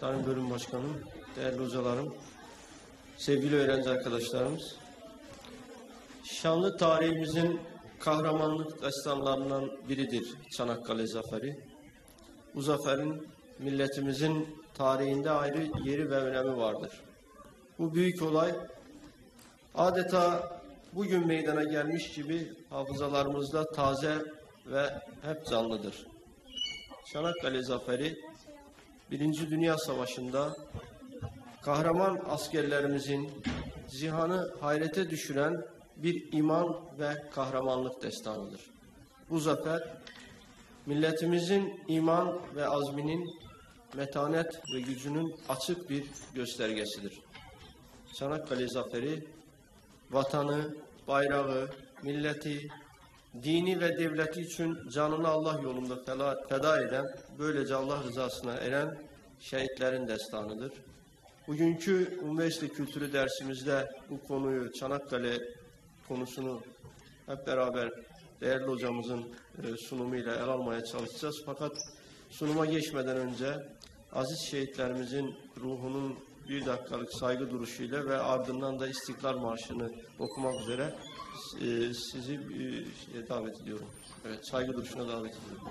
Sayın Bölüm Başkanım, değerli hocalarım, sevgili öğrenci arkadaşlarımız. Şanlı tarihimizin kahramanlık destanlarından biridir Çanakkale Zaferi. Bu zaferin milletimizin tarihinde ayrı yeri ve önemi vardır. Bu büyük olay adeta bugün meydana gelmiş gibi hafızalarımızda taze ve hep canlıdır. Çanakkale Zaferi Birinci Dünya Savaşı'nda kahraman askerlerimizin zihanı hayrete düşüren bir iman ve kahramanlık destanıdır. Bu zafer milletimizin iman ve azminin metanet ve gücünün açık bir göstergesidir. Çanakkale Zaferi vatanı, bayrağı, milleti, dini ve devleti için canını Allah yolunda feda eden, böylece Allah rızasına eren şehitlerin destanıdır. Bugünkü üniversite kültürü dersimizde bu konuyu, Çanakkale konusunu hep beraber değerli hocamızın e, sunumuyla ele almaya çalışacağız. Fakat sunuma geçmeden önce aziz şehitlerimizin ruhunun bir dakikalık saygı duruşuyla ve ardından da İstiklal Marşı'nı okumak üzere sizi e, davet ediyorum. Evet, saygı duruşuna davet ediyorum.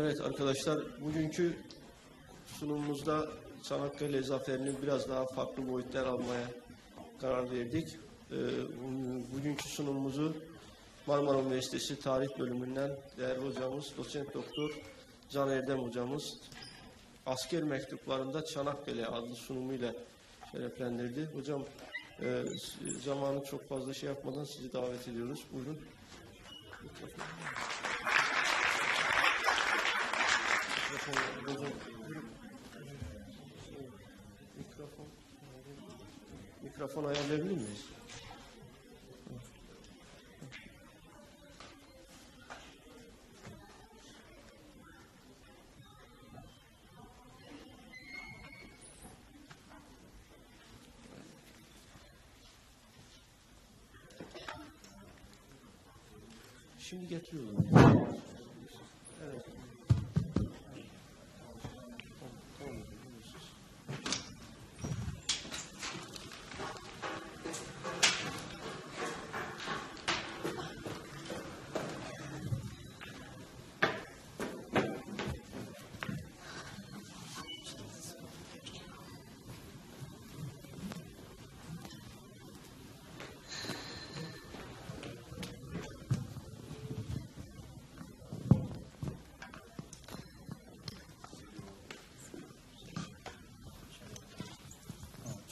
Evet arkadaşlar, bugünkü sunumumuzda Çanakkale Zaferi'ni biraz daha farklı boyutlar almaya karar verdik. Ee, bugünkü sunumumuzu Marmara Üniversitesi Tarih Bölümünden değerli hocamız, doçent doktor Can Erdem hocamız asker mektuplarında Çanakkale adlı sunumuyla şereflendirdi. Hocam e, zamanı çok fazla şey yapmadan sizi davet ediyoruz. Buyurun. Mikrofon. Mikrofon. Mikrofon. Mikrofon ayarlayabilir miyiz? Şimdi getiriyorum. Evet.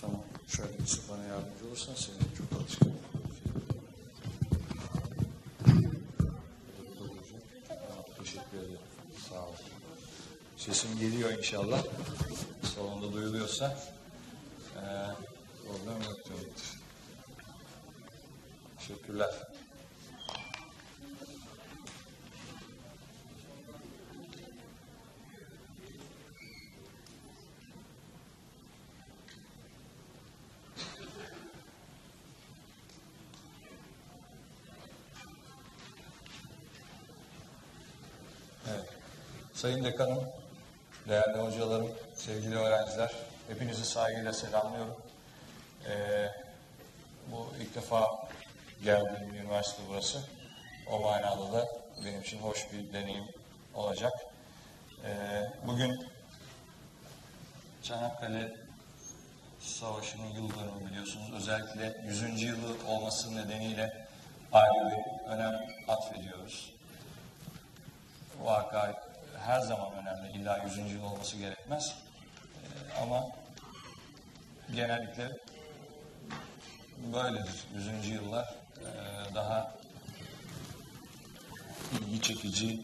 Tamam. Şöyle Yusuf bana yardımcı olursan seni çok alışkın. Teşekkür ederim. Sağ ol. Sesim geliyor inşallah. Salonda duyuluyorsa. Ee, problem yok demektir. Teşekkürler. Sayın Dekanım, değerli hocalarım, sevgili öğrenciler, hepinizi saygıyla selamlıyorum. Ee, bu ilk defa geldiğim üniversite burası. O manada da benim için hoş bir deneyim olacak. Ee, bugün Çanakkale Savaşı'nın yıl dönümü biliyorsunuz. Özellikle 100. yılı olması nedeniyle ayrı bir önem atfediyoruz vaka her zaman önemli. İlla 100. yıl olması gerekmez. Ee, ama genellikle böyledir. 100. yıllar e, daha ilgi çekici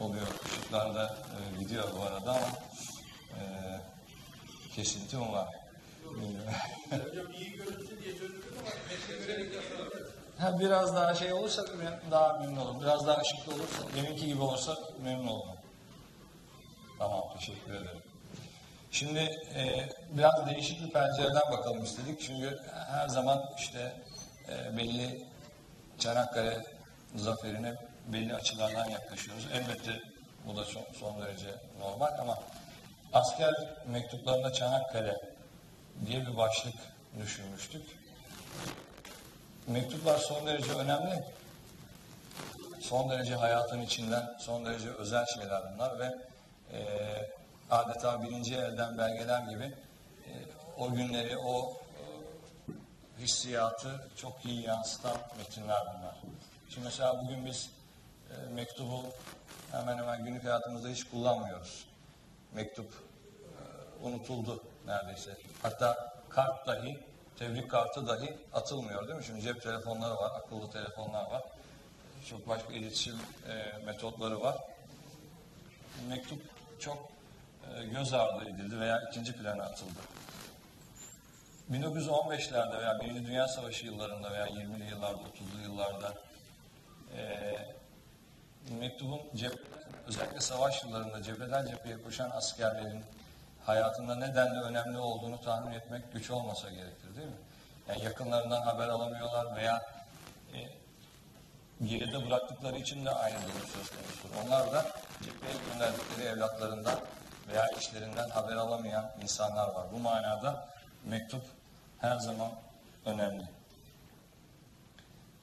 oluyor. Işıklar da e, gidiyor bu arada ama e, kesinti mi var? Bilmiyorum. Ha, biraz daha şey olursa daha memnun olurum. Biraz daha ışıklı olursa, deminki gibi olursa memnun olurum. Tamam, teşekkür ederim. Şimdi e, biraz değişik bir pencereden bakalım istedik. Çünkü her zaman işte e, belli Çanakkale zaferine belli açılardan yaklaşıyoruz. Elbette bu da son, son derece normal ama asker mektuplarında Çanakkale diye bir başlık düşünmüştük. Mektuplar son derece önemli. Son derece hayatın içinden son derece özel şeyler bunlar ve e, adeta birinci elden belgeler gibi e, o günleri, o e, hissiyatı çok iyi yansıtan metinler bunlar. Şimdi mesela bugün biz e, mektubu hemen hemen günlük hayatımızda hiç kullanmıyoruz. Mektup e, unutuldu neredeyse. Hatta kart dahi, tebrik kartı dahi atılmıyor değil mi? Şimdi cep telefonları var, akıllı telefonlar var. Çok başka iletişim e, metotları var. Mektup çok e, göz ardı edildi veya ikinci plana atıldı. 1915'lerde veya Birinci Dünya Savaşı yıllarında veya 20'li yıllarda, 30'lu yıllarda e, mektubun cep, özellikle savaş yıllarında cepheden cepheye koşan askerlerin hayatında nedenle önemli olduğunu tahmin etmek güç olmasa gerektir değil mi? Yani yakınlarından haber alamıyorlar veya e, geride bıraktıkları için de aynı durum söz konusudur. Onlar da cepheye gönderdikleri evlatlarından veya eşlerinden haber alamayan insanlar var. Bu manada mektup her zaman önemli.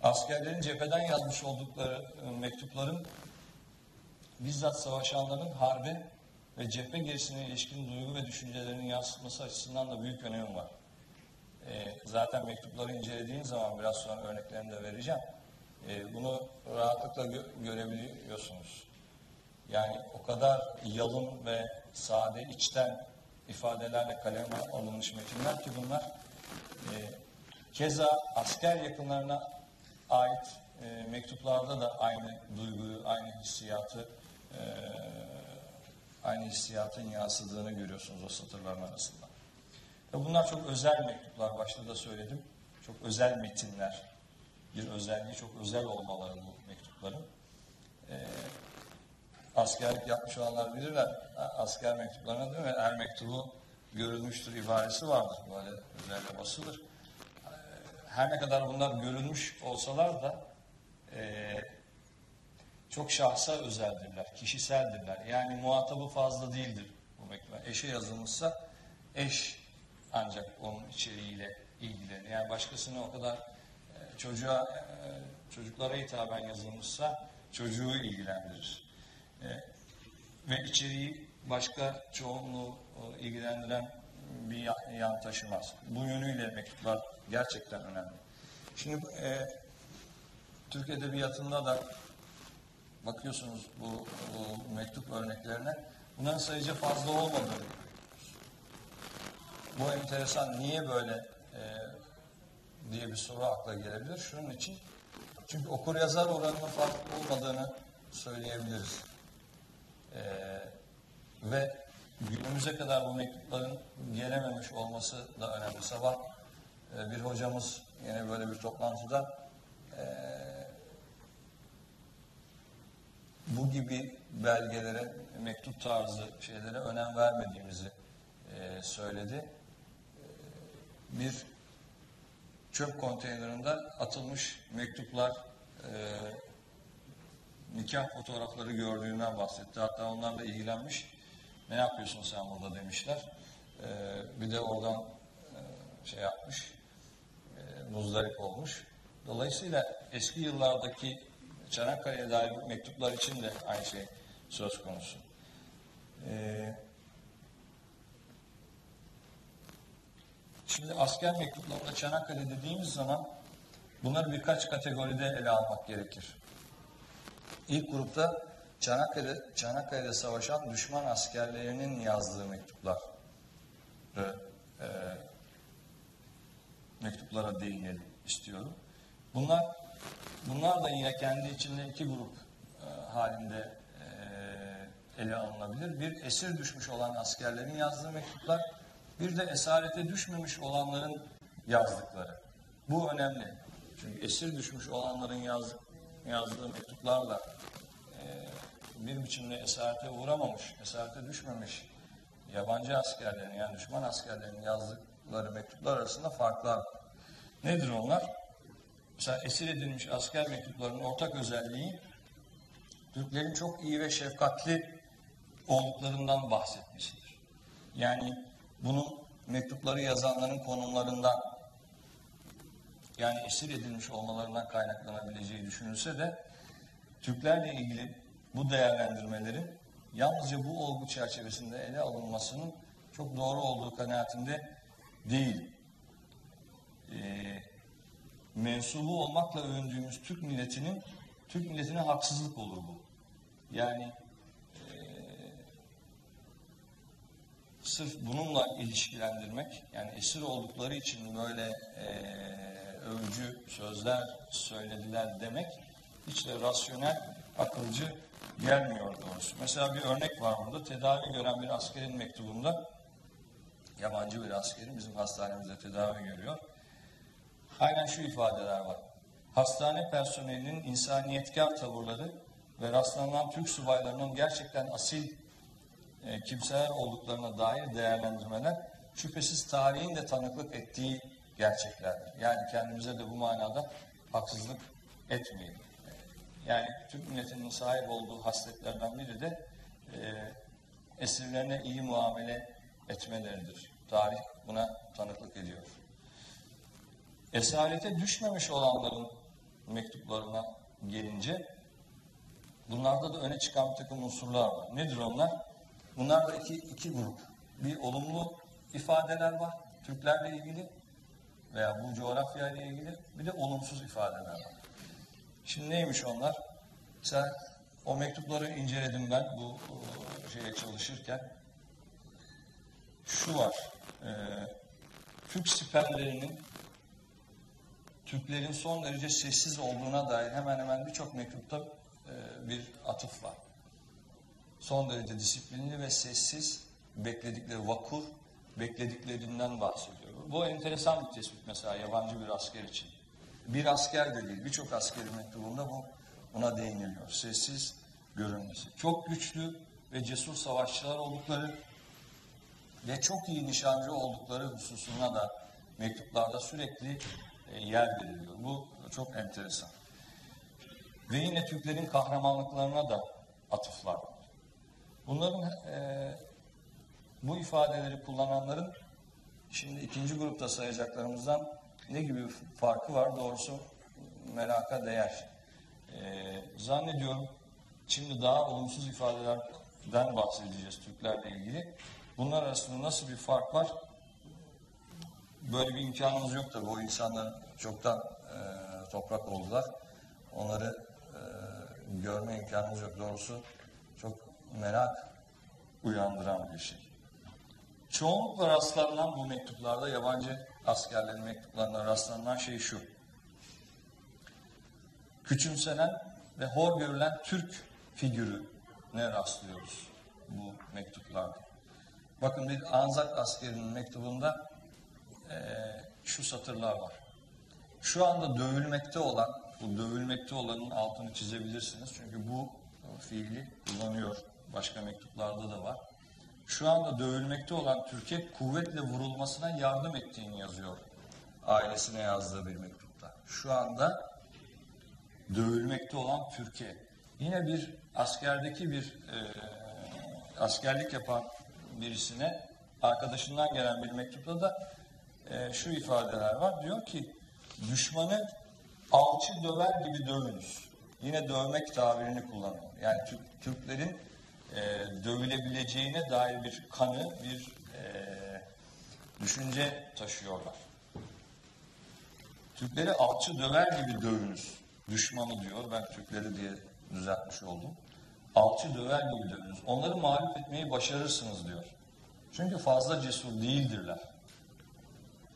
Askerlerin cepheden yazmış oldukları e, mektupların bizzat savaşanların harbe ve cephe gerisine ilişkin duygu ve düşüncelerinin yansıtması açısından da büyük önemi var. E, zaten mektupları incelediğin zaman biraz sonra örneklerini de vereceğim. E, bunu rahatlıkla gö- görebiliyorsunuz. Yani o kadar yalın ve sade, içten ifadelerle kaleme alınmış metinler ki bunlar e, keza asker yakınlarına ait e, mektuplarda da aynı duyguyu, aynı hissiyatı e, aynı hissiyatın yansıdığını görüyorsunuz o satırların arasında. Bunlar çok özel mektuplar, başta da söyledim. Çok özel metinler. Bir özelliği çok özel olmaları bu mektupların. Ee, askerlik yapmış olanlar bilirler. Asker mektuplarına değil mi? Her mektubu görülmüştür ibaresi vardır. Böyle özellikle basılır. Ee, her ne kadar bunlar görülmüş olsalar da e, çok şahsa özeldirler, kişiseldirler. Yani muhatabı fazla değildir bu mektuplar. Eşe yazılmışsa eş ancak onun içeriğiyle ilgilenir. Yani başkasını o kadar e, çocuğa, e, çocuklara hitaben yazılmışsa çocuğu ilgilendirir. E, ve içeriği başka çoğunluğu ilgilendiren bir ya- yan taşımaz. Bu yönüyle mektuplar gerçekten önemli. Şimdi e, Türk Edebiyatı'nda da bakıyorsunuz bu, bu mektup örneklerine bunların sayıca fazla olmadığını bu enteresan niye böyle e, diye bir soru akla gelebilir. Şunun için çünkü okur yazar oranının farklı olmadığını söyleyebiliriz. E, ve günümüze kadar bu mektupların gelememiş olması da önemli. Sabah e, bir hocamız yine böyle bir toplantıda e, bu gibi belgelere, mektup tarzı şeylere önem vermediğimizi e, söyledi. Bir çöp konteynerinde atılmış mektuplar, e, nikah fotoğrafları gördüğünden bahsetti. Hatta onlarla ilgilenmiş. Ne yapıyorsun sen burada demişler. E, bir de oradan e, şey yapmış, e, muzdarip olmuş. Dolayısıyla eski yıllardaki Çanakkale'ye dair mektuplar için de aynı şey söz konusu. Ee, şimdi asker mektuplarında Çanakkale dediğimiz zaman bunları birkaç kategoride ele almak gerekir. İlk grupta Çanakkale, Çanakkale'de savaşan düşman askerlerinin yazdığı mektuplar e, mektuplara değinelim istiyorum. Bunlar bunlar da yine kendi içinde iki grup e, halinde e, ele alınabilir. Bir esir düşmüş olan askerlerin yazdığı mektuplar, bir de esarete düşmemiş olanların yazdıkları. Bu önemli. Çünkü esir düşmüş olanların yaz, yazdığı mektuplarla e, bir biçimde esarete uğramamış, esarete düşmemiş yabancı askerlerin yani düşman askerlerin yazdıkları mektuplar arasında farklar. Nedir onlar? Mesela esir edilmiş asker mektuplarının ortak özelliği Türklerin çok iyi ve şefkatli olduklarından bahsetmesidir. Yani bunun mektupları yazanların konumlarından yani esir edilmiş olmalarından kaynaklanabileceği düşünülse de Türklerle ilgili bu değerlendirmelerin yalnızca bu olgu çerçevesinde ele alınmasının çok doğru olduğu kanaatinde değil. Ee, mensubu olmakla övündüğümüz Türk milletinin Türk milletine haksızlık olur bu. Yani sırf bununla ilişkilendirmek, yani esir oldukları için böyle e, övücü sözler söylediler demek hiç de rasyonel, akılcı gelmiyor doğrusu. Mesela bir örnek var burada. Tedavi gören bir askerin mektubunda, yabancı bir askerin bizim hastanemizde tedavi görüyor. Aynen şu ifadeler var. Hastane personelinin insaniyetkar tavırları ve rastlanan Türk subaylarının gerçekten asil e, kimseler olduklarına dair değerlendirmeler şüphesiz tarihin de tanıklık ettiği gerçeklerdir. Yani kendimize de bu manada haksızlık etmeyelim. Yani Türk milletinin sahip olduğu hasletlerden biri de e, esirlerine iyi muamele etmeleridir. Tarih buna tanıklık ediyor. Esarete düşmemiş olanların mektuplarına gelince bunlarda da öne çıkan bir takım unsurlar var. Nedir onlar? Bunlar da iki, iki grup. Bir olumlu ifadeler var Türklerle ilgili veya bu coğrafya ile ilgili. Bir de olumsuz ifadeler var. Şimdi neymiş onlar? Mesela o mektupları inceledim ben bu şeye çalışırken. Şu var. E, Türk siperlerinin Türklerin son derece sessiz olduğuna dair hemen hemen birçok mektupta e, bir atıf var. Son derece disiplinli ve sessiz bekledikleri vakur beklediklerinden bahsediyor. Bu enteresan bir tespit mesela yabancı bir asker için. Bir asker de değil, birçok askerin mektubunda bu buna değiniliyor. Sessiz görünmesi. Çok güçlü ve cesur savaşçılar oldukları ve çok iyi nişancı oldukları hususuna da mektuplarda sürekli e, yer veriliyor. Bu çok enteresan. Ve yine Türklerin kahramanlıklarına da atıflar var. Bunların e, bu ifadeleri kullananların şimdi ikinci grupta sayacaklarımızdan ne gibi farkı var doğrusu meraka değer. E, zannediyorum şimdi daha olumsuz ifadelerden bahsedeceğiz Türklerle ilgili. Bunlar arasında nasıl bir fark var böyle bir imkanımız yok tabii. O insanlar çoktan e, toprak oldular. Onları e, görme imkanımız yok. Doğrusu çok merak uyandıran bir şey. Çoğunlukla rastlanan bu mektuplarda yabancı askerlerin mektuplarında rastlanan şey şu. Küçümsenen ve hor görülen Türk figürüne rastlıyoruz bu mektuplarda. Bakın bir Anzak askerinin mektubunda eee, şu satırlar var. Şu anda dövülmekte olan, bu dövülmekte olanın altını çizebilirsiniz. Çünkü bu e, fiili kullanıyor. Başka mektuplarda da var. Şu anda dövülmekte olan Türkiye kuvvetle vurulmasına yardım ettiğini yazıyor. Ailesine yazdığı bir mektupta. Şu anda dövülmekte olan Türkiye. Yine bir askerdeki bir e, askerlik yapan birisine arkadaşından gelen bir mektupta da e, şu ifadeler var. Diyor ki düşmanı alçı döver gibi dövünüz. Yine dövmek tabirini kullanıyor. Yani Türk- Türklerin e, dövülebileceğine dair bir kanı, bir e, düşünce taşıyorlar. Türkleri alçı döver gibi dövünüz. Düşmanı diyor. Ben Türkleri diye düzeltmiş oldum. Alçı döver gibi dövünüz. Onları mağlup etmeyi başarırsınız diyor. Çünkü fazla cesur değildirler.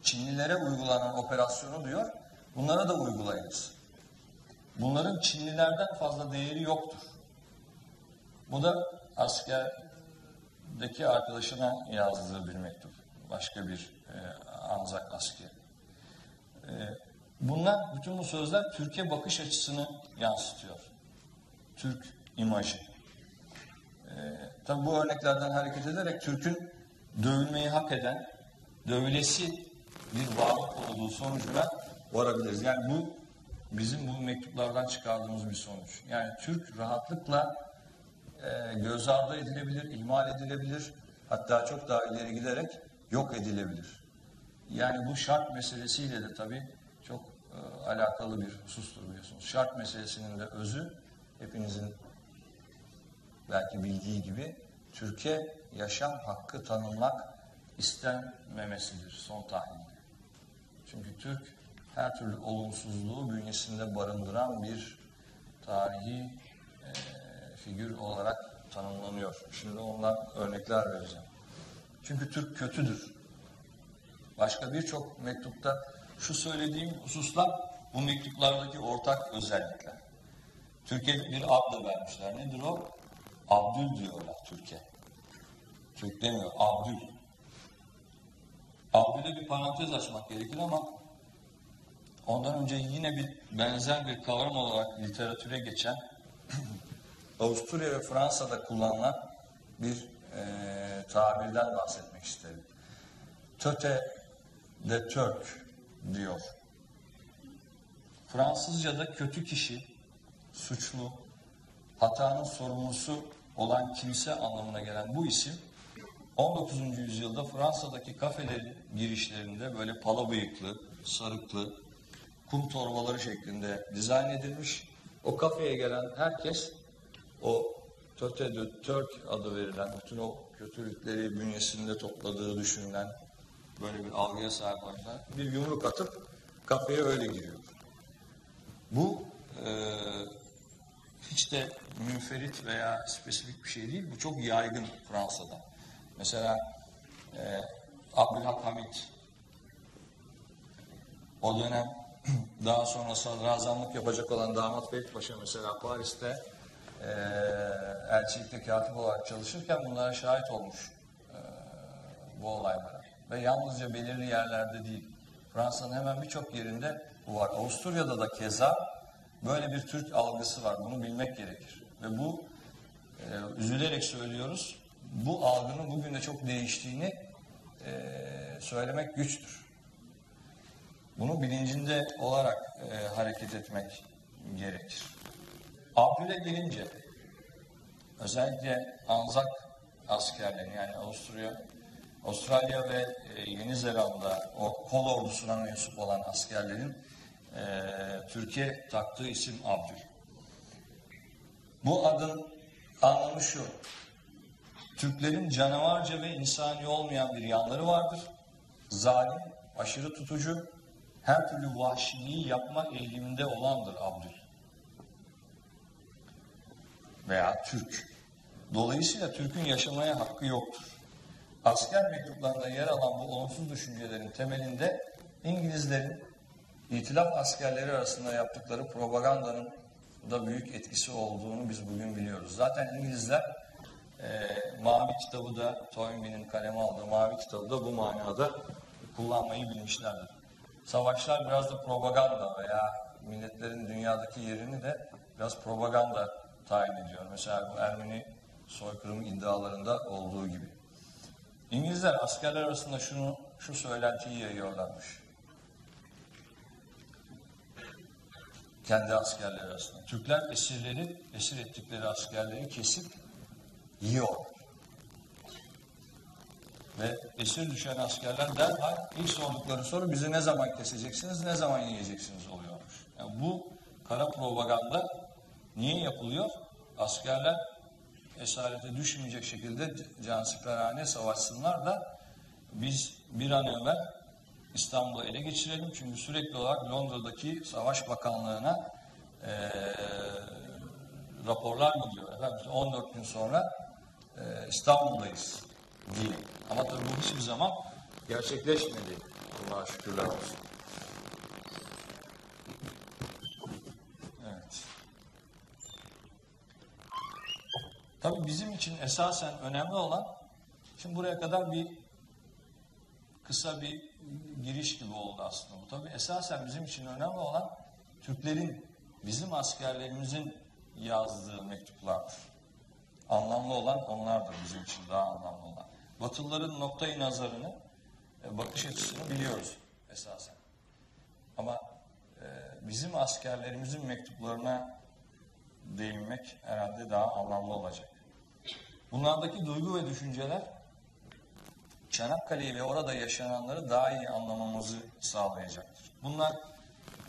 Çinlilere uygulanan operasyonu diyor, bunlara da uygulayınız. Bunların Çinlilerden fazla değeri yoktur. Bu da askerdeki arkadaşına yazdığı bir mektup. Başka bir e, Anzak asker. E, bunlar, bütün bu sözler Türkiye bakış açısını yansıtıyor. Türk imajı. E, tabii bu örneklerden hareket ederek Türk'ün dövülmeyi hak eden, dövülesi bir varlık olduğu sonucuna varabiliriz. Yani bu bizim bu mektuplardan çıkardığımız bir sonuç. Yani Türk rahatlıkla e, göz ardı edilebilir, ihmal edilebilir, hatta çok daha ileri giderek yok edilebilir. Yani bu şart meselesiyle de tabii çok e, alakalı bir husustur biliyorsunuz. Şart meselesinin de özü hepinizin belki bildiği gibi Türkiye yaşam hakkı tanınmak istenmemesidir son tahlilde. Çünkü Türk her türlü olumsuzluğu bünyesinde barındıran bir tarihi figür olarak tanımlanıyor. Şimdi ondan örnekler vereceğim. Çünkü Türk kötüdür. Başka birçok mektupta şu söylediğim hususlar bu mektuplardaki ortak özellikler. Türkiye bir ad da vermişler. Nedir o? Abdül diyorlar Türkiye. Türk demiyor, Abdül. Abdül'e bir parantez açmak gerekir ama ondan önce yine bir benzer bir kavram olarak literatüre geçen Avusturya ve Fransa'da kullanılan bir e, tabirden bahsetmek isterim. Töte de Türk diyor. Fransızca'da kötü kişi, suçlu, hatanın sorumlusu olan kimse anlamına gelen bu isim 19. yüzyılda Fransa'daki kafelerin girişlerinde böyle pala bıyıklı, sarıklı, kum torbaları şeklinde dizayn edilmiş. O kafeye gelen herkes o Töte de Türk adı verilen bütün o kötülükleri bünyesinde topladığı düşünülen böyle bir algıya sahip olanlar bir yumruk atıp kafeye öyle giriyor. Bu e, hiç de münferit veya spesifik bir şey değil. Bu çok yaygın Fransa'da. Mesela e, Abdülhamit o dönem daha sonra sadrazamlık yapacak olan damat Ferit Paşa mesela Paris'te e, elçilikte katip olarak çalışırken bunlara şahit olmuş e, bu olaylara. Ve yalnızca belirli yerlerde değil. Fransa'nın hemen birçok yerinde bu var. Avusturya'da da keza böyle bir Türk algısı var. Bunu bilmek gerekir. Ve bu e, üzülerek söylüyoruz. Bu algının bugün de çok değiştiğini e, söylemek güçtür. Bunu bilincinde olarak e, hareket etmek gerekir. Abdül'e gelince özellikle Anzak askerlerin yani Avusturya, Avustralya ve e, Yeni Zelanda o kol ordusuna mensup olan askerlerin e, Türkiye taktığı isim Abdül. Bu adın anlamı şu. Türklerin canavarca ve insani olmayan bir yanları vardır. Zalim, aşırı tutucu, her türlü vahşiliği yapma eğiliminde olandır Abdül. Veya Türk. Dolayısıyla Türk'ün yaşamaya hakkı yoktur. Asker mektuplarında yer alan bu olumsuz düşüncelerin temelinde İngilizlerin İtilaf askerleri arasında yaptıkları propagandanın da büyük etkisi olduğunu biz bugün biliyoruz. Zaten İngilizler e, Mavi kitabı da Toynbee'nin kaleme aldığı Mavi kitabı da bu manada kullanmayı bilmişlerdir. Savaşlar biraz da propaganda veya milletlerin dünyadaki yerini de biraz propaganda tayin ediyor. Mesela bu Ermeni soykırım iddialarında olduğu gibi. İngilizler askerler arasında şunu şu söylentiyi yayıyorlarmış. Kendi askerleri arasında. Türkler esirleri, esir ettikleri askerleri kesip yiyor. Ve esir düşen askerler derhal ilk sordukları soru bizi ne zaman keseceksiniz, ne zaman yiyeceksiniz oluyormuş. Yani bu kara propaganda niye yapılıyor? Askerler esarete düşmeyecek şekilde cansiperhane savaşsınlar da biz bir an evvel İstanbul'u ele geçirelim. Çünkü sürekli olarak Londra'daki Savaş Bakanlığı'na e, raporlar gidiyor. Efendim biz 14 gün sonra e, İstanbul'dayız diye. Ama tabii bu hiçbir zaman gerçekleşmedi. Allah'a şükürler olsun. Evet. Tabii bizim için esasen önemli olan, şimdi buraya kadar bir kısa bir giriş gibi oldu aslında bu. Tabii esasen bizim için önemli olan Türklerin, bizim askerlerimizin yazdığı mektuplardır. Anlamlı olan onlardır bizim için daha anlamlı olan. Batılıların noktayı nazarını, e, bakış açısını biliyoruz esasen. Ama e, bizim askerlerimizin mektuplarına değinmek herhalde daha anlamlı olacak. Bunlardaki duygu ve düşünceler Çanakkale'yi ve orada yaşananları daha iyi anlamamızı sağlayacaktır. Bunlar,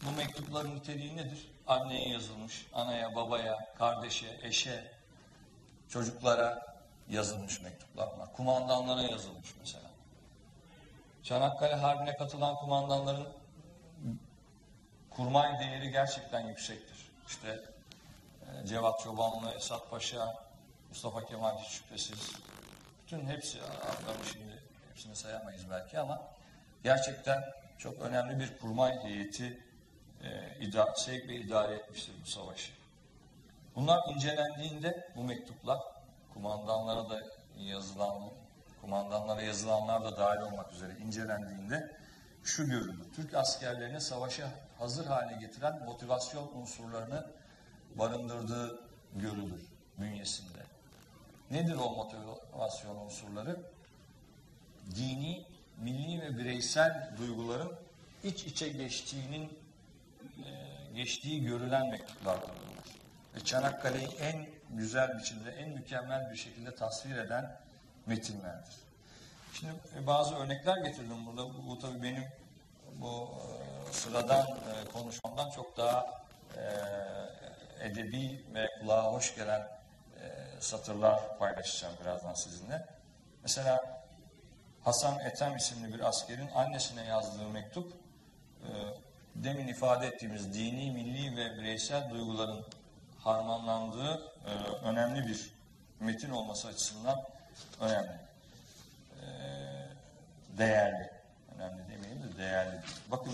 bu mektupların niteliği nedir? Anneye yazılmış, anaya, babaya, kardeşe, eşe, çocuklara yazılmış mektuplar bunlar. Kumandanlara yazılmış mesela. Çanakkale Harbi'ne katılan kumandanların kurmay değeri gerçekten yüksektir. İşte e, Cevat Çobanlı, Esat Paşa, Mustafa Kemal hiç şüphesiz. Bütün hepsi adlarını şimdi hepsini sayamayız belki ama gerçekten çok önemli bir kurmay heyeti e, ida, sevk ve idare etmiştir bu savaşı. Bunlar incelendiğinde bu mektuplar kumandanlara da yazılan kumandanlara yazılanlar da dahil olmak üzere incelendiğinde şu görülür. Türk askerlerini savaşa hazır hale getiren motivasyon unsurlarını barındırdığı görülür bünyesinde. Nedir o motivasyon unsurları? Dini, milli ve bireysel duyguların iç içe geçtiğinin e, geçtiği görülen mektuplardır. Ve Çanakkale'yi en güzel biçimde, en mükemmel bir şekilde tasvir eden metinlerdir. Şimdi e, bazı örnekler getirdim burada. Bu, bu tabii benim bu e, sıradan konuşmamdan çok daha edebi ve kulağa hoş gelen satırlar paylaşacağım birazdan sizinle. Mesela Hasan Ethem isimli bir askerin annesine yazdığı mektup e, demin ifade ettiğimiz dini, milli ve bireysel duyguların harmanlandığı e, önemli bir metin olması açısından önemli. E, değerli. Önemli demeyeyim de değerli. Bakın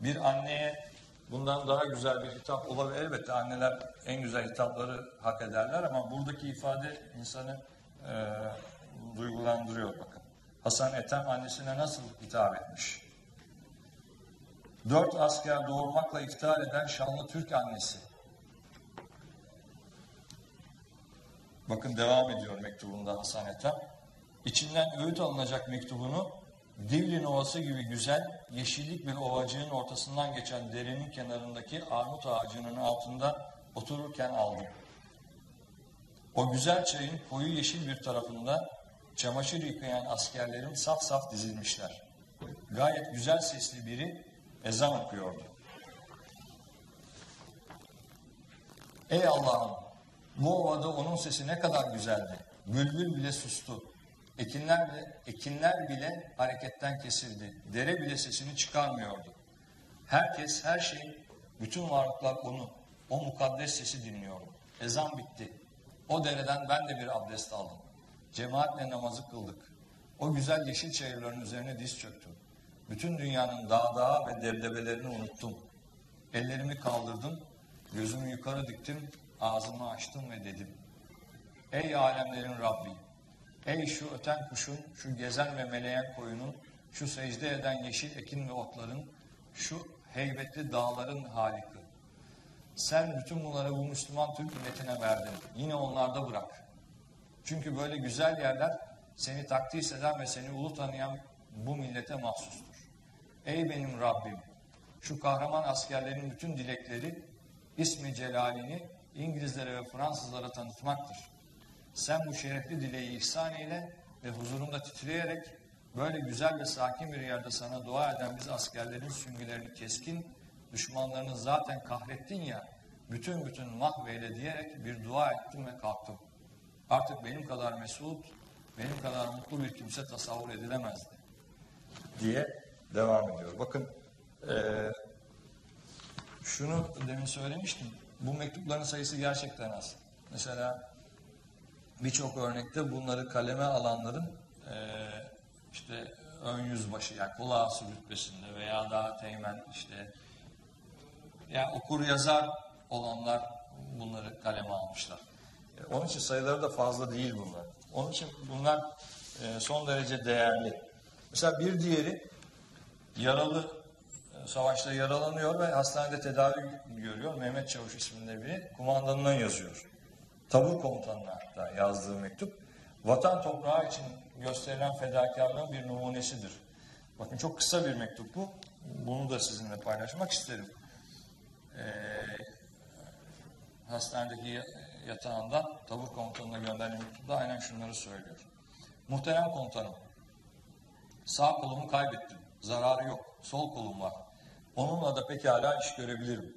bir anneye bundan daha güzel bir hitap olabilir. Elbette anneler en güzel hitapları hak ederler ama buradaki ifade insanı e, duygulandırıyor bakın. Hasan Ethem annesine nasıl hitap etmiş? Dört asker doğurmakla iftihar eden şanlı Türk annesi. Bakın devam ediyor mektubunda Hasan Ethem. İçinden öğüt alınacak mektubunu Divlin Ovası gibi güzel, yeşillik bir ovacığın ortasından geçen derenin kenarındaki armut ağacının altında otururken aldım. O güzel çayın koyu yeşil bir tarafında çamaşır yıkayan askerlerin saf saf dizilmişler. Gayet güzel sesli biri ezan okuyordu. Ey Allah'ım! Bu ovada onun sesi ne kadar güzeldi. Bülbül bile sustu. Ekinler bile, ekinler bile hareketten kesildi. Dere bile sesini çıkarmıyordu. Herkes, her şey, bütün varlıklar onu, o mukaddes sesi dinliyordu. Ezan bitti. O dereden ben de bir abdest aldım. Cemaatle namazı kıldık. O güzel yeşil çayırların üzerine diz çöktüm. Bütün dünyanın dağ dağı ve debdebelerini unuttum. Ellerimi kaldırdım, gözümü yukarı diktim, ağzımı açtım ve dedim. Ey alemlerin Rabbi! Ey şu öten kuşun, şu gezen ve meleyen koyunun, şu secde eden yeşil ekin ve otların, şu heybetli dağların haliki. Sen bütün bunları bu Müslüman Türk milletine verdin. Yine onlarda bırak. Çünkü böyle güzel yerler seni takdis eden ve seni ulu tanıyan bu millete mahsustur. Ey benim Rabbim! Şu kahraman askerlerin bütün dilekleri ismi celalini İngilizlere ve Fransızlara tanıtmaktır. Sen bu şerefli dileği ihsan eyle ve huzurunda titreyerek böyle güzel ve sakin bir yerde sana dua eden biz askerlerin süngülerini keskin, düşmanlarını zaten kahrettin ya, bütün bütün mahveyle diyerek bir dua ettim ve kalktım. Artık benim kadar mesut, benim kadar mutlu bir kimse tasavvur edilemezdi. Diye devam ediyor. Bakın eee, şunu demin söylemiştim. Bu mektupların sayısı gerçekten az. Mesela birçok örnekte bunları kaleme alanların eee, işte ön yüzbaşı yani kulağısı rütbesinde veya daha teğmen işte yani okur yazar olanlar bunları kaleme almışlar. E, Onun için sayıları da fazla değil bunlar. Onun için bunlar e, son derece değerli. Mesela bir diğeri yaralı e, savaşta yaralanıyor ve hastanede tedavi görüyor. Mehmet Çavuş isminde biri kumandanına yazıyor. Tabur komutanına hatta yazdığı mektup. Vatan toprağı için gösterilen fedakarlığın bir numunesidir. Bakın çok kısa bir mektup bu. Bunu da sizinle paylaşmak isterim. Ee, hastanedeki ya- yatağından tabur komutanına gönderdiğim mektupta aynen şunları söylüyor. Muhterem komutanım, sağ kolumu kaybettim. Zararı yok. Sol kolum var. Onunla da pekala iş görebilirim.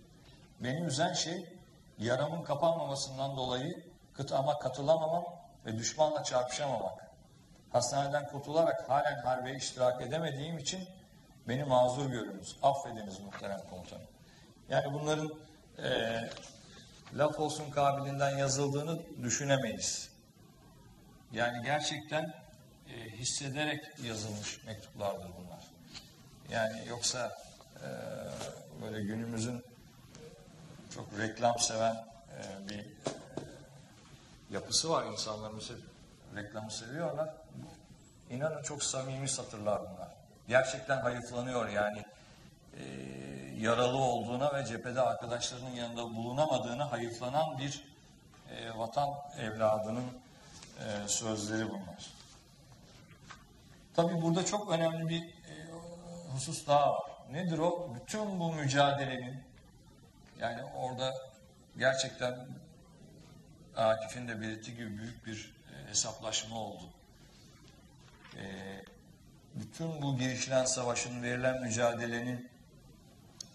Beni üzen şey yaramın kapanmamasından dolayı kıtama katılamamam ve düşmanla çarpışamamak. Hastaneden kurtularak halen harbe iştirak edemediğim için beni mazur görünüz. Affediniz muhterem komutanım. Yani bunların eee laf olsun kabiliğinden yazıldığını düşünemeyiz. Yani gerçekten e, hissederek yazılmış mektuplardır bunlar. Yani yoksa e, böyle günümüzün çok reklam seven e, bir e, yapısı var insanlarımız hep reklamı seviyorlar. İnanın çok samimi satırlar bunlar. Gerçekten hayıflanıyor yani e, yaralı olduğuna ve cephede arkadaşlarının yanında bulunamadığına hayıflanan bir e, vatan evladının e, sözleri bunlar. Tabii burada çok önemli bir e, husus daha var. Nedir o? Bütün bu mücadelenin yani orada gerçekten Akif'in de belirttiği gibi büyük bir e, hesaplaşma oldu. E, bütün bu girişilen savaşın, verilen mücadelenin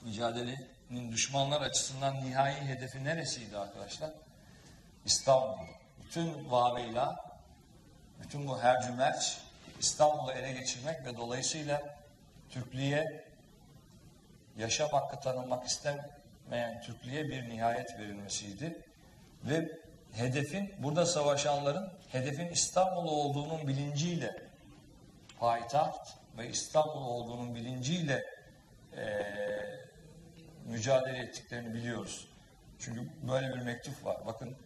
mücadelenin düşmanlar açısından nihai hedefi neresiydi arkadaşlar? İstanbul. Bütün vaveyla, bütün bu hercümerç İstanbul'u ele geçirmek ve dolayısıyla Türklüğe yaşam hakkı tanınmak istemeyen Türklüğe bir nihayet verilmesiydi. Ve hedefin, burada savaşanların hedefin İstanbul olduğunun bilinciyle payitaht ve İstanbul olduğunun bilinciyle eee mücadele ettiklerini biliyoruz. Çünkü böyle bir mektup var. Bakın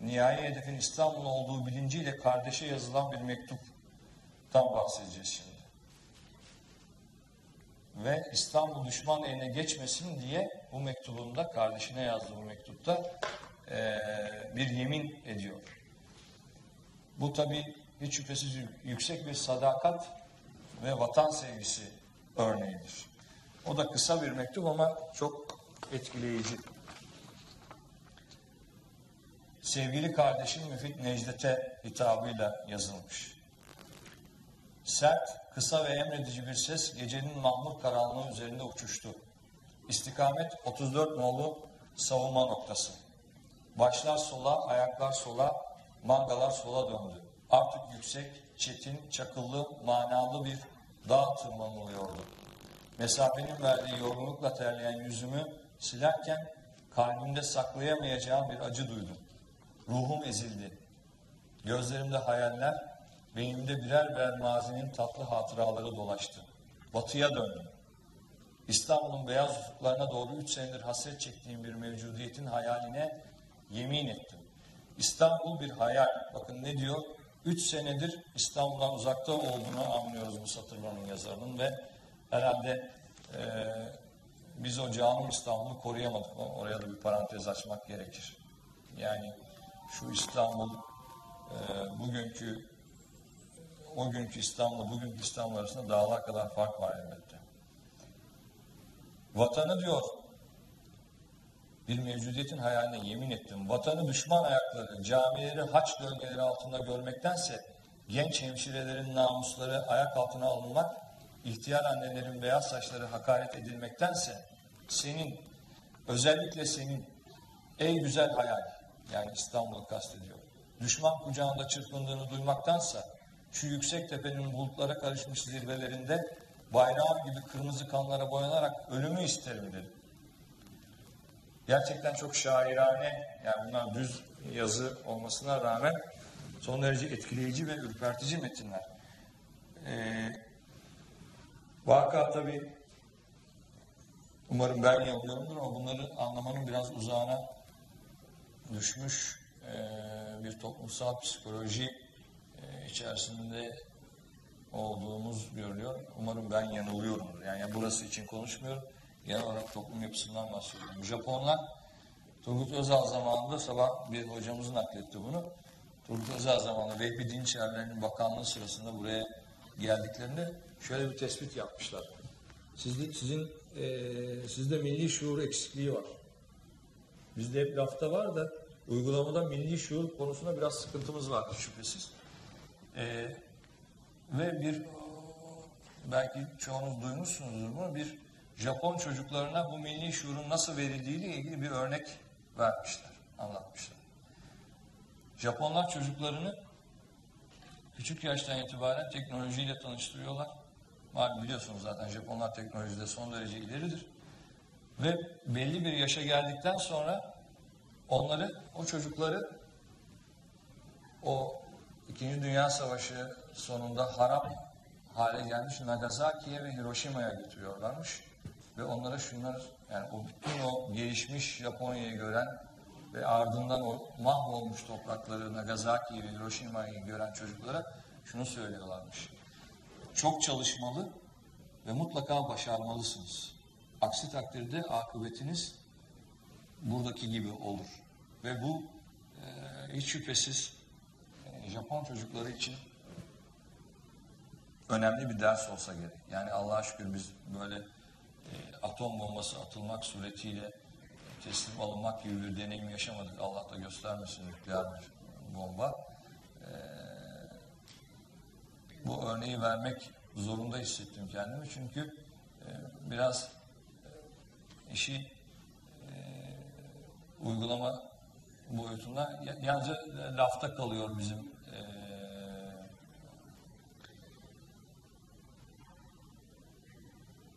nihai hedefin İstanbul olduğu bilinciyle kardeşe yazılan bir mektuptan bahsedeceğiz şimdi. Ve İstanbul düşman eline geçmesin diye bu mektubunda, kardeşine yazdığı bu mektupta eee, bir yemin ediyor. Bu tabi hiç şüphesiz yüksek bir sadakat ve vatan sevgisi örneğidir. O da kısa bir mektup ama çok etkileyici. Sevgili kardeşim Müfit Necdet'e hitabıyla yazılmış. Sert, kısa ve emredici bir ses gecenin mahmur karanlığı üzerinde uçuştu. İstikamet 34 nolu savunma noktası. Başlar sola, ayaklar sola, mangalar sola döndü. Artık yüksek, çetin, çakıllı, manalı bir dağ tırmanılıyordu. Mesafenin verdiği yorgunlukla terleyen yüzümü silerken kalbimde saklayamayacağım bir acı duydum. Ruhum ezildi. Gözlerimde hayaller Beynimde birer birer mazinin tatlı hatıraları dolaştı. Batıya döndüm. İstanbul'un beyaz ufuklarına doğru üç senedir hasret çektiğim bir mevcudiyetin hayaline yemin ettim. İstanbul bir hayal. Bakın ne diyor? Üç senedir İstanbul'dan uzakta olduğunu anlıyoruz bu satırların yazarının ve herhalde eee, biz o canım İstanbul'u koruyamadık. Oraya da bir parantez açmak gerekir. Yani şu İstanbul eee, bugünkü o günkü İstanbul'la bugünkü İstanbul arasında dağlar kadar fark var elbette. Vatanı diyor, bir mevcudiyetin hayaline yemin ettim. Vatanı düşman ayakları, camileri haç gölgeleri altında görmektense genç hemşirelerin namusları ayak altına alınmak, ihtiyar annelerin beyaz saçları hakaret edilmektense senin, özellikle senin ey güzel hayal, yani İstanbul'u kastediyor. Düşman kucağında çırpındığını duymaktansa şu yüksek tepenin bulutlara karışmış zirvelerinde bayrağım gibi kırmızı kanlara boyanarak ölümü isterim dedi. Gerçekten çok şairane, yani bunlar düz yazı olmasına rağmen son derece etkileyici ve ürpertici metinler. Ee, vaka tabii umarım ben yanılıyorumdur ama bunları anlamanın biraz uzağına düşmüş e, bir toplumsal psikoloji e, içerisinde olduğumuz görülüyor. Umarım ben yanılıyorumdur. Yani burası için konuşmuyorum. Genel olarak toplum yapısından bahsediyorum. Japonlar Turgut Özal zamanında sabah bir hocamız nakletti bunu. Turgut Özal zamanında Vehbi Dinçerler'in bakanlığı sırasında buraya geldiklerinde şöyle bir tespit yapmışlar. Sizin, sizin eee, sizde milli şuur eksikliği var. Bizde hep lafta var da uygulamada milli şuur konusunda biraz sıkıntımız var şüphesiz. Ee, ve bir belki çoğunuz duymuşsunuzdur bunu bir Japon çocuklarına bu milli şuurun nasıl verildiğiyle ilgili bir örnek vermişler, anlatmışlar. Japonlar çocuklarını küçük yaştan itibaren teknolojiyle tanıştırıyorlar. Malum biliyorsunuz zaten Japonlar teknolojide son derece ileridir. Ve belli bir yaşa geldikten sonra onları, o çocukları o İkinci Dünya Savaşı sonunda harap hale gelmiş Nagasaki'ye ve Hiroşima'ya götürüyorlarmış. Ve onlara şunlar, yani o bütün o gelişmiş Japonya'yı gören ve ardından o mahvolmuş toprakları Nagasaki'yi ve Hiroşima'yı gören çocuklara şunu söylüyorlarmış. Çok çalışmalı ve mutlaka başarmalısınız. Aksi takdirde akıbetiniz buradaki gibi olur. Ve bu e, hiç şüphesiz e, Japon çocukları için önemli bir ders olsa gerek. Yani Allah'a şükür biz böyle e, atom bombası atılmak suretiyle teslim alınmak gibi bir deneyim yaşamadık. Allah da göstermesin nükleer bir bomba. E, bu örneği vermek zorunda hissettim kendimi çünkü e, biraz e, işi e, uygulama boyutunda ya- yalnızca lafta kalıyor bizim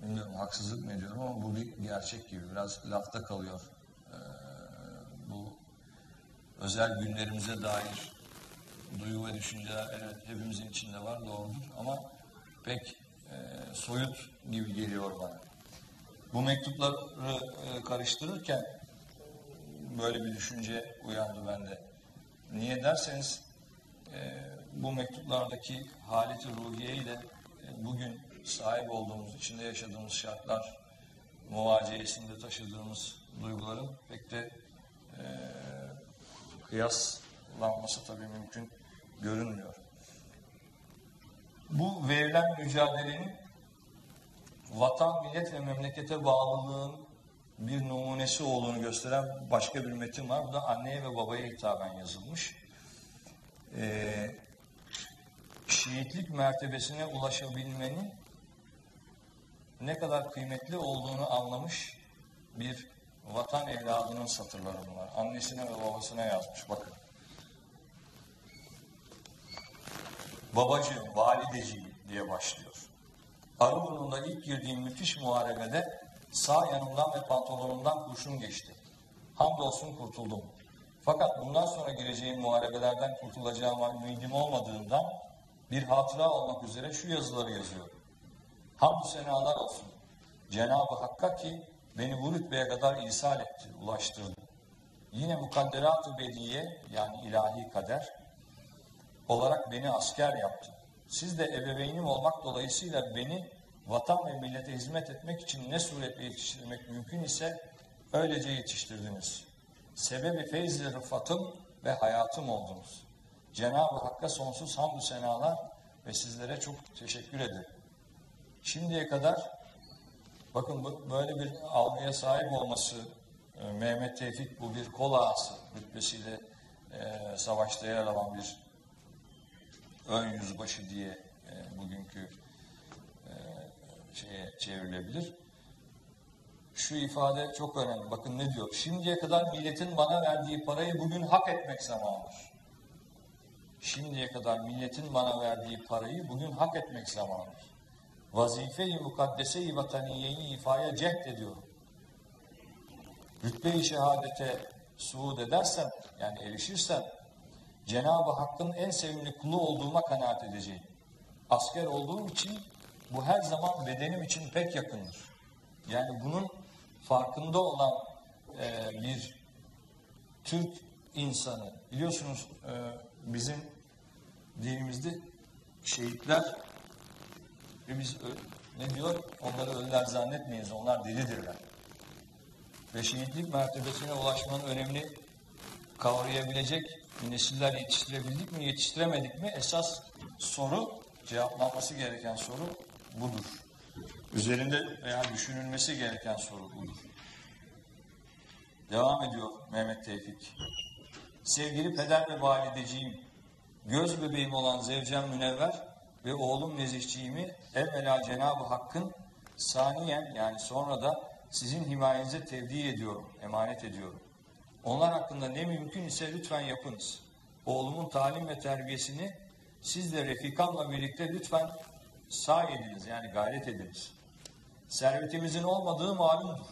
bilmiyorum haksızlık mı ediyorum ama bu bir gerçek gibi biraz lafta kalıyor E, bu özel günlerimize dair duygu ve düşünceler evet hepimizin içinde var doğrudur ama pek e, soyut gibi geliyor bana. Bu mektupları e, karıştırırken böyle bir düşünce uyandı bende. Niye derseniz e, bu mektuplardaki haleti ruhiye ile e, bugün sahip olduğumuz, içinde yaşadığımız şartlar muvaciyesinde taşıdığımız duyguların pek de e, kıyaslanması tabii mümkün görünmüyor. Bu verilen mücadelenin vatan, millet ve memlekete bağlılığın bir numunesi olduğunu gösteren başka bir metin var. Bu da anneye ve babaya hitaben yazılmış. Ee, şehitlik mertebesine ulaşabilmenin ne kadar kıymetli olduğunu anlamış bir vatan evladının satırları bunlar. Annesine ve babasına yazmış. Bakın. Babacığım, valideciğim diye başlıyor. Arıburnu'nda ilk girdiğim müthiş muharebede sağ yanımdan ve pantolonumdan kurşun geçti. Hamdolsun kurtuldum. Fakat bundan sonra gireceğim muharebelerden kurtulacağıma ümidim olmadığından bir hatıra olmak üzere şu yazıları yazıyorum. Hamdü senalar olsun. Cenab-ı Hakk'a ki beni bu rütbeye kadar ihsal etti, ulaştırdı. Yine mukadderat-ı bediye yani ilahi kader olarak beni asker yaptı. Siz de ebeveynim olmak dolayısıyla beni vatan ve millete hizmet etmek için ne suretle yetiştirmek mümkün ise öylece yetiştirdiniz. Sebebi feyz-i rıfatım ve hayatım oldunuz. Cenab-ı Hakk'a sonsuz hamdü senalar ve sizlere çok teşekkür ederim. Şimdiye kadar bakın böyle bir algıya sahip olması e, Mehmet Tevfik bu bir kol ağası rütbesiyle e, savaşta yer alan bir ön yüzbaşı diye e, bugünkü e, şeye çevrilebilir. Şu ifade çok önemli. Bakın ne diyor? Şimdiye kadar milletin bana verdiği parayı bugün hak etmek zamanıdır. Şimdiye kadar milletin bana verdiği parayı bugün hak etmek zamanıdır. Vazife-i mukaddese-i vataniyeyi ifaya cehd ediyorum. Rütbe-i şehadete suud edersem, yani erişirsem, Cenab-ı Hakk'ın en sevimli kulu olduğuma kanaat edeceğim. Asker olduğum için bu her zaman bedenim için pek yakındır. Yani bunun farkında olan e, bir Türk insanı. Biliyorsunuz e, bizim dinimizde şehitler ve biz ne diyor? Onları ölüler zannetmeyiz. Onlar diridirler. Ve şehitlik mertebesine ulaşmanın önemini kavrayabilecek nesiller yetiştirebildik mi, yetiştiremedik mi? Esas soru, cevaplanması gereken soru budur. Üzerinde veya düşünülmesi gereken soru budur. Devam ediyor Mehmet Tevfik. Sevgili peder ve valideciğim, göz bebeğim olan Zevcem Münevver ve oğlum Nezihciğimi evvela Cenab-ı Hakk'ın saniyen yani sonra da sizin himayenize tevdi ediyorum, emanet ediyorum. Onlar hakkında ne mümkün ise lütfen yapınız. Oğlumun talim ve terbiyesini siz de refikamla birlikte lütfen sağ ediniz yani gayret ediniz. Servetimizin olmadığı malumdur.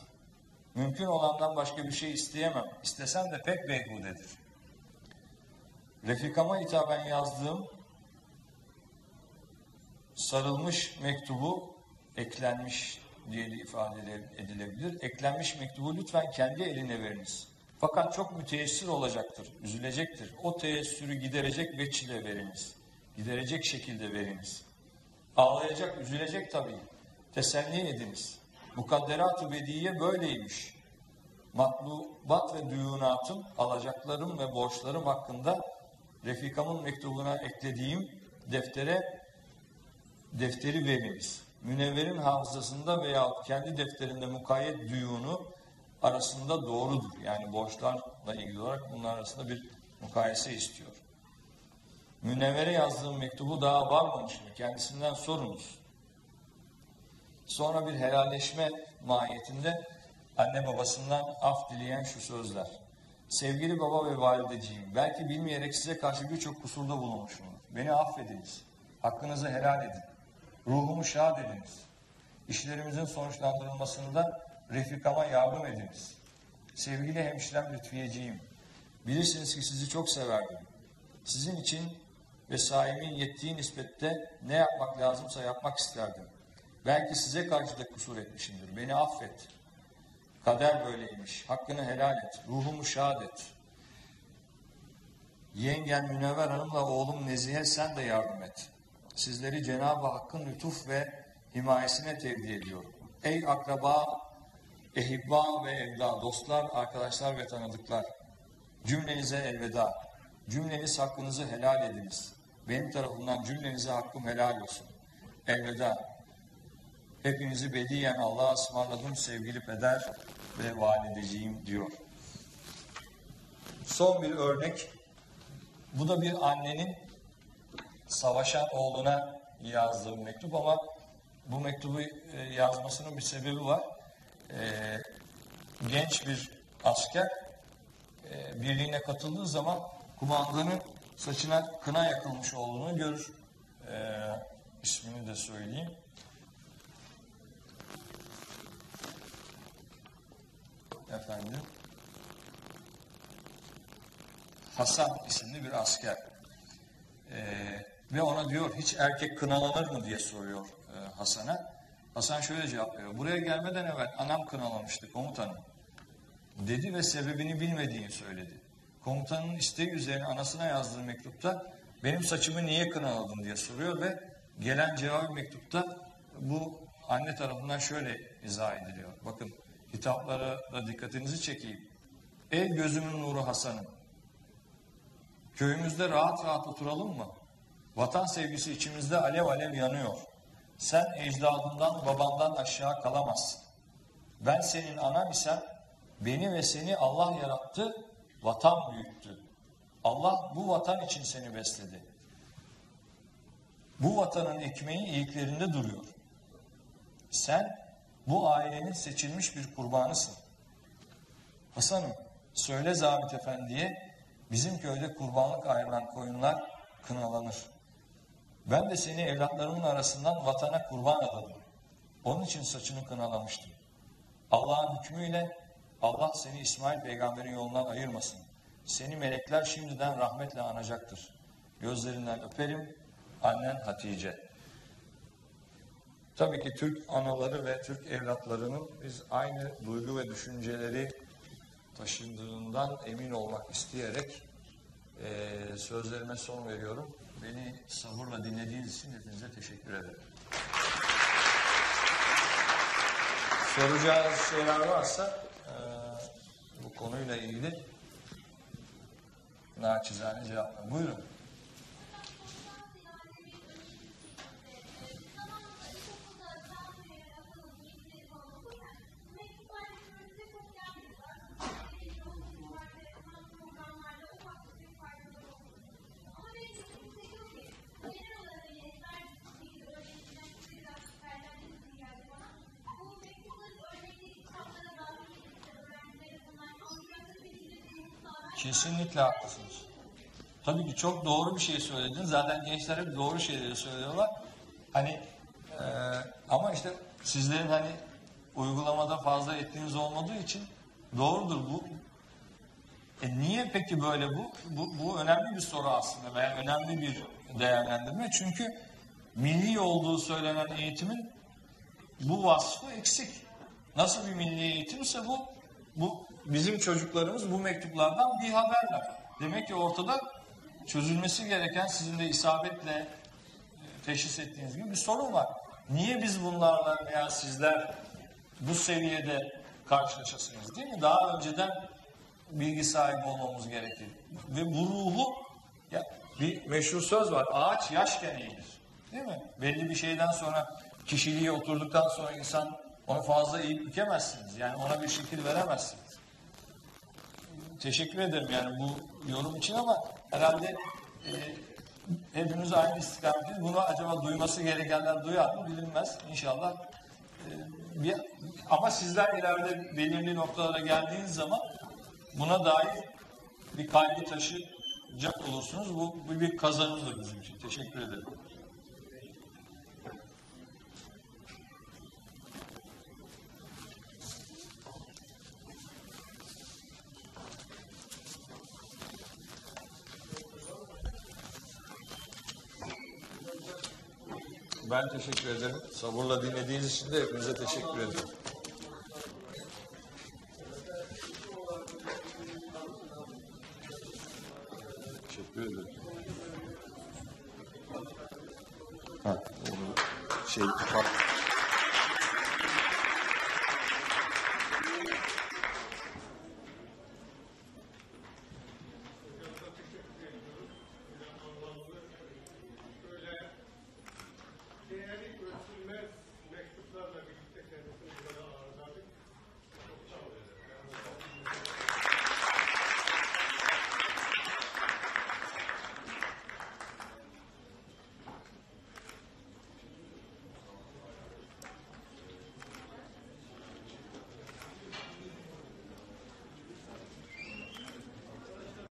Mümkün olandan başka bir şey isteyemem. İstesem de pek beyhudedir. Refikama hitaben yazdığım sarılmış mektubu eklenmiş diye ifade edilebilir. Eklenmiş mektubu lütfen kendi eline veriniz. Fakat çok müteessir olacaktır, üzülecektir. O teessürü giderecek veçile veriniz. Giderecek şekilde veriniz. Ağlayacak, üzülecek tabii. Teselli ediniz. Mukadderat-ı bediye böyleymiş. Matlubat ve düğünatım, alacaklarım ve borçlarım hakkında Refikamın mektubuna eklediğim deftere defteri veriniz. Münevverin hafızasında veya kendi defterinde mukayyet düğünü arasında doğrudur. Yani borçlarla ilgili olarak bunlar arasında bir mukayese istiyor. Münevvere yazdığım mektubu daha varmamış mı? Kendisinden sorunuz. Sonra bir helalleşme mahiyetinde anne babasından af dileyen şu sözler. Sevgili baba ve valideciğim, belki bilmeyerek size karşı birçok kusurda bulunmuşumdur. Beni affediniz. Hakkınızı helal edin. Ruhumu şad ediniz. İşlerimizin sonuçlandırılmasında refikama yardım ediniz. Sevgili hemşirem Lütfiyeciğim, bilirsiniz ki sizi çok severdim. Sizin için ve sahimin yettiği nispette ne yapmak lazımsa yapmak isterdim. Belki size karşı da kusur etmişimdir. Beni affet. Kader böyleymiş. Hakkını helal et. Ruhumu şad et. Yengen Münevver Hanım'la oğlum Nezihe sen de yardım et. Sizleri Cenab-ı Hakk'ın lütuf ve himayesine tevdi ediyorum. Ey akraba, ehibba ve evda, dostlar, arkadaşlar ve tanıdıklar. Cümlenize elveda. Cümleniz hakkınızı helal ediniz. Benim tarafımdan cümlenize hakkım helal olsun. Elveda. Hepinizi bediyen Allah'a ısmarladım sevgili peder ve valideciğim diyor. Son bir örnek. Bu da bir annenin savaşan oğluna yazdığı bir mektup ama bu mektubu e, yazmasının bir sebebi var. E, genç bir asker e, birliğine katıldığı zaman kumandanın saçına kına yakılmış olduğunu görür. İsmini de söyleyeyim. efendim Hasan isimli bir asker. Ee, Ve ona diyor hiç erkek kınalanır mı diye soruyor e, Hasan'a. Hasan şöyle cevap veriyor. Buraya gelmeden evvel anam kınalamıştı komutanım. Dedi ve sebebini bilmediğini söyledi. Komutanın isteği üzerine anasına yazdığı mektupta benim saçımı niye kınaladın diye soruyor ve gelen cevap mektupta bu anne tarafından şöyle izah ediliyor. Bakın hitaplara da dikkatinizi çekeyim. Ey gözümün nuru Hasan'ım. Köyümüzde rahat rahat oturalım mı? Vatan sevgisi içimizde alev alev yanıyor. Sen ecdadından babandan aşağı kalamazsın. Ben senin anan isem beni ve seni Allah yarattı, vatan büyüttü. Allah bu vatan için seni besledi. Bu vatanın ekmeği iliklerinde duruyor. Sen bu ailenin seçilmiş bir kurbanısın. Hasan'ım söyle Zabit Efendi'ye bizim köyde kurbanlık ayrılan koyunlar kınalanır. Ben de seni evlatlarımın arasından vatana kurban adadım. Onun için saçını kınalamıştım. Allah'ın hükmüyle Allah seni İsmail peygamberin yolundan ayırmasın. Seni melekler şimdiden rahmetle anacaktır. Gözlerinden öperim. Annen Hatice. Tabii ki Türk anaları ve Türk evlatlarının biz aynı duygu ve düşünceleri taşındığından emin olmak isteyerek eee, sözlerime son veriyorum. Beni sabırla dinlediğiniz için hepinize teşekkür ederim. Soracağınız şeyler varsa eee, bu konuyla ilgili naçizane cevap Buyurun. Kesinlikle haklısınız. Tabii ki çok doğru bir şey söylediniz. Zaten gençler hep doğru şeyleri söylüyorlar. Hani e, ama işte sizlerin hani uygulamada fazla ettiğiniz olmadığı için doğrudur bu. E niye peki böyle bu? Bu, bu önemli bir soru aslında veya önemli bir değerlendirme. Çünkü milli olduğu söylenen eğitimin bu vasfı eksik. Nasıl bir milli eğitimse bu, bu bizim çocuklarımız bu mektuplardan bir haberler. Demek ki ortada çözülmesi gereken sizin de isabetle e, teşhis ettiğiniz gibi bir sorun var. Niye biz bunlarla veya sizler bu seviyede karşılaşasınız değil mi? Daha önceden bilgi sahibi olmamız gerekir. Ve bu ruhu ya bir meşhur söz var. Ağaç yaşken eğilir. Değil mi? Belli bir şeyden sonra kişiliğe oturduktan sonra insan onu fazla eğip bükemezsiniz. Yani ona bir şekil veremezsiniz. Teşekkür ederim yani bu yorum için ama herhalde e, hepimiz aynı istikametiz. Bunu acaba duyması gerekenler duyar mı bilinmez. İnşallah e, bir, ama sizler ileride belirli noktalara geldiğiniz zaman buna dair bir kaygı taşıyacak olursunuz. Bu, bu bir kazanımdır bizim için. Teşekkür ederim. Ben teşekkür ederim. Sabırla dinlediğiniz için de hepinize teşekkür ederim. Teşekkür ederim. Ha, onu şey,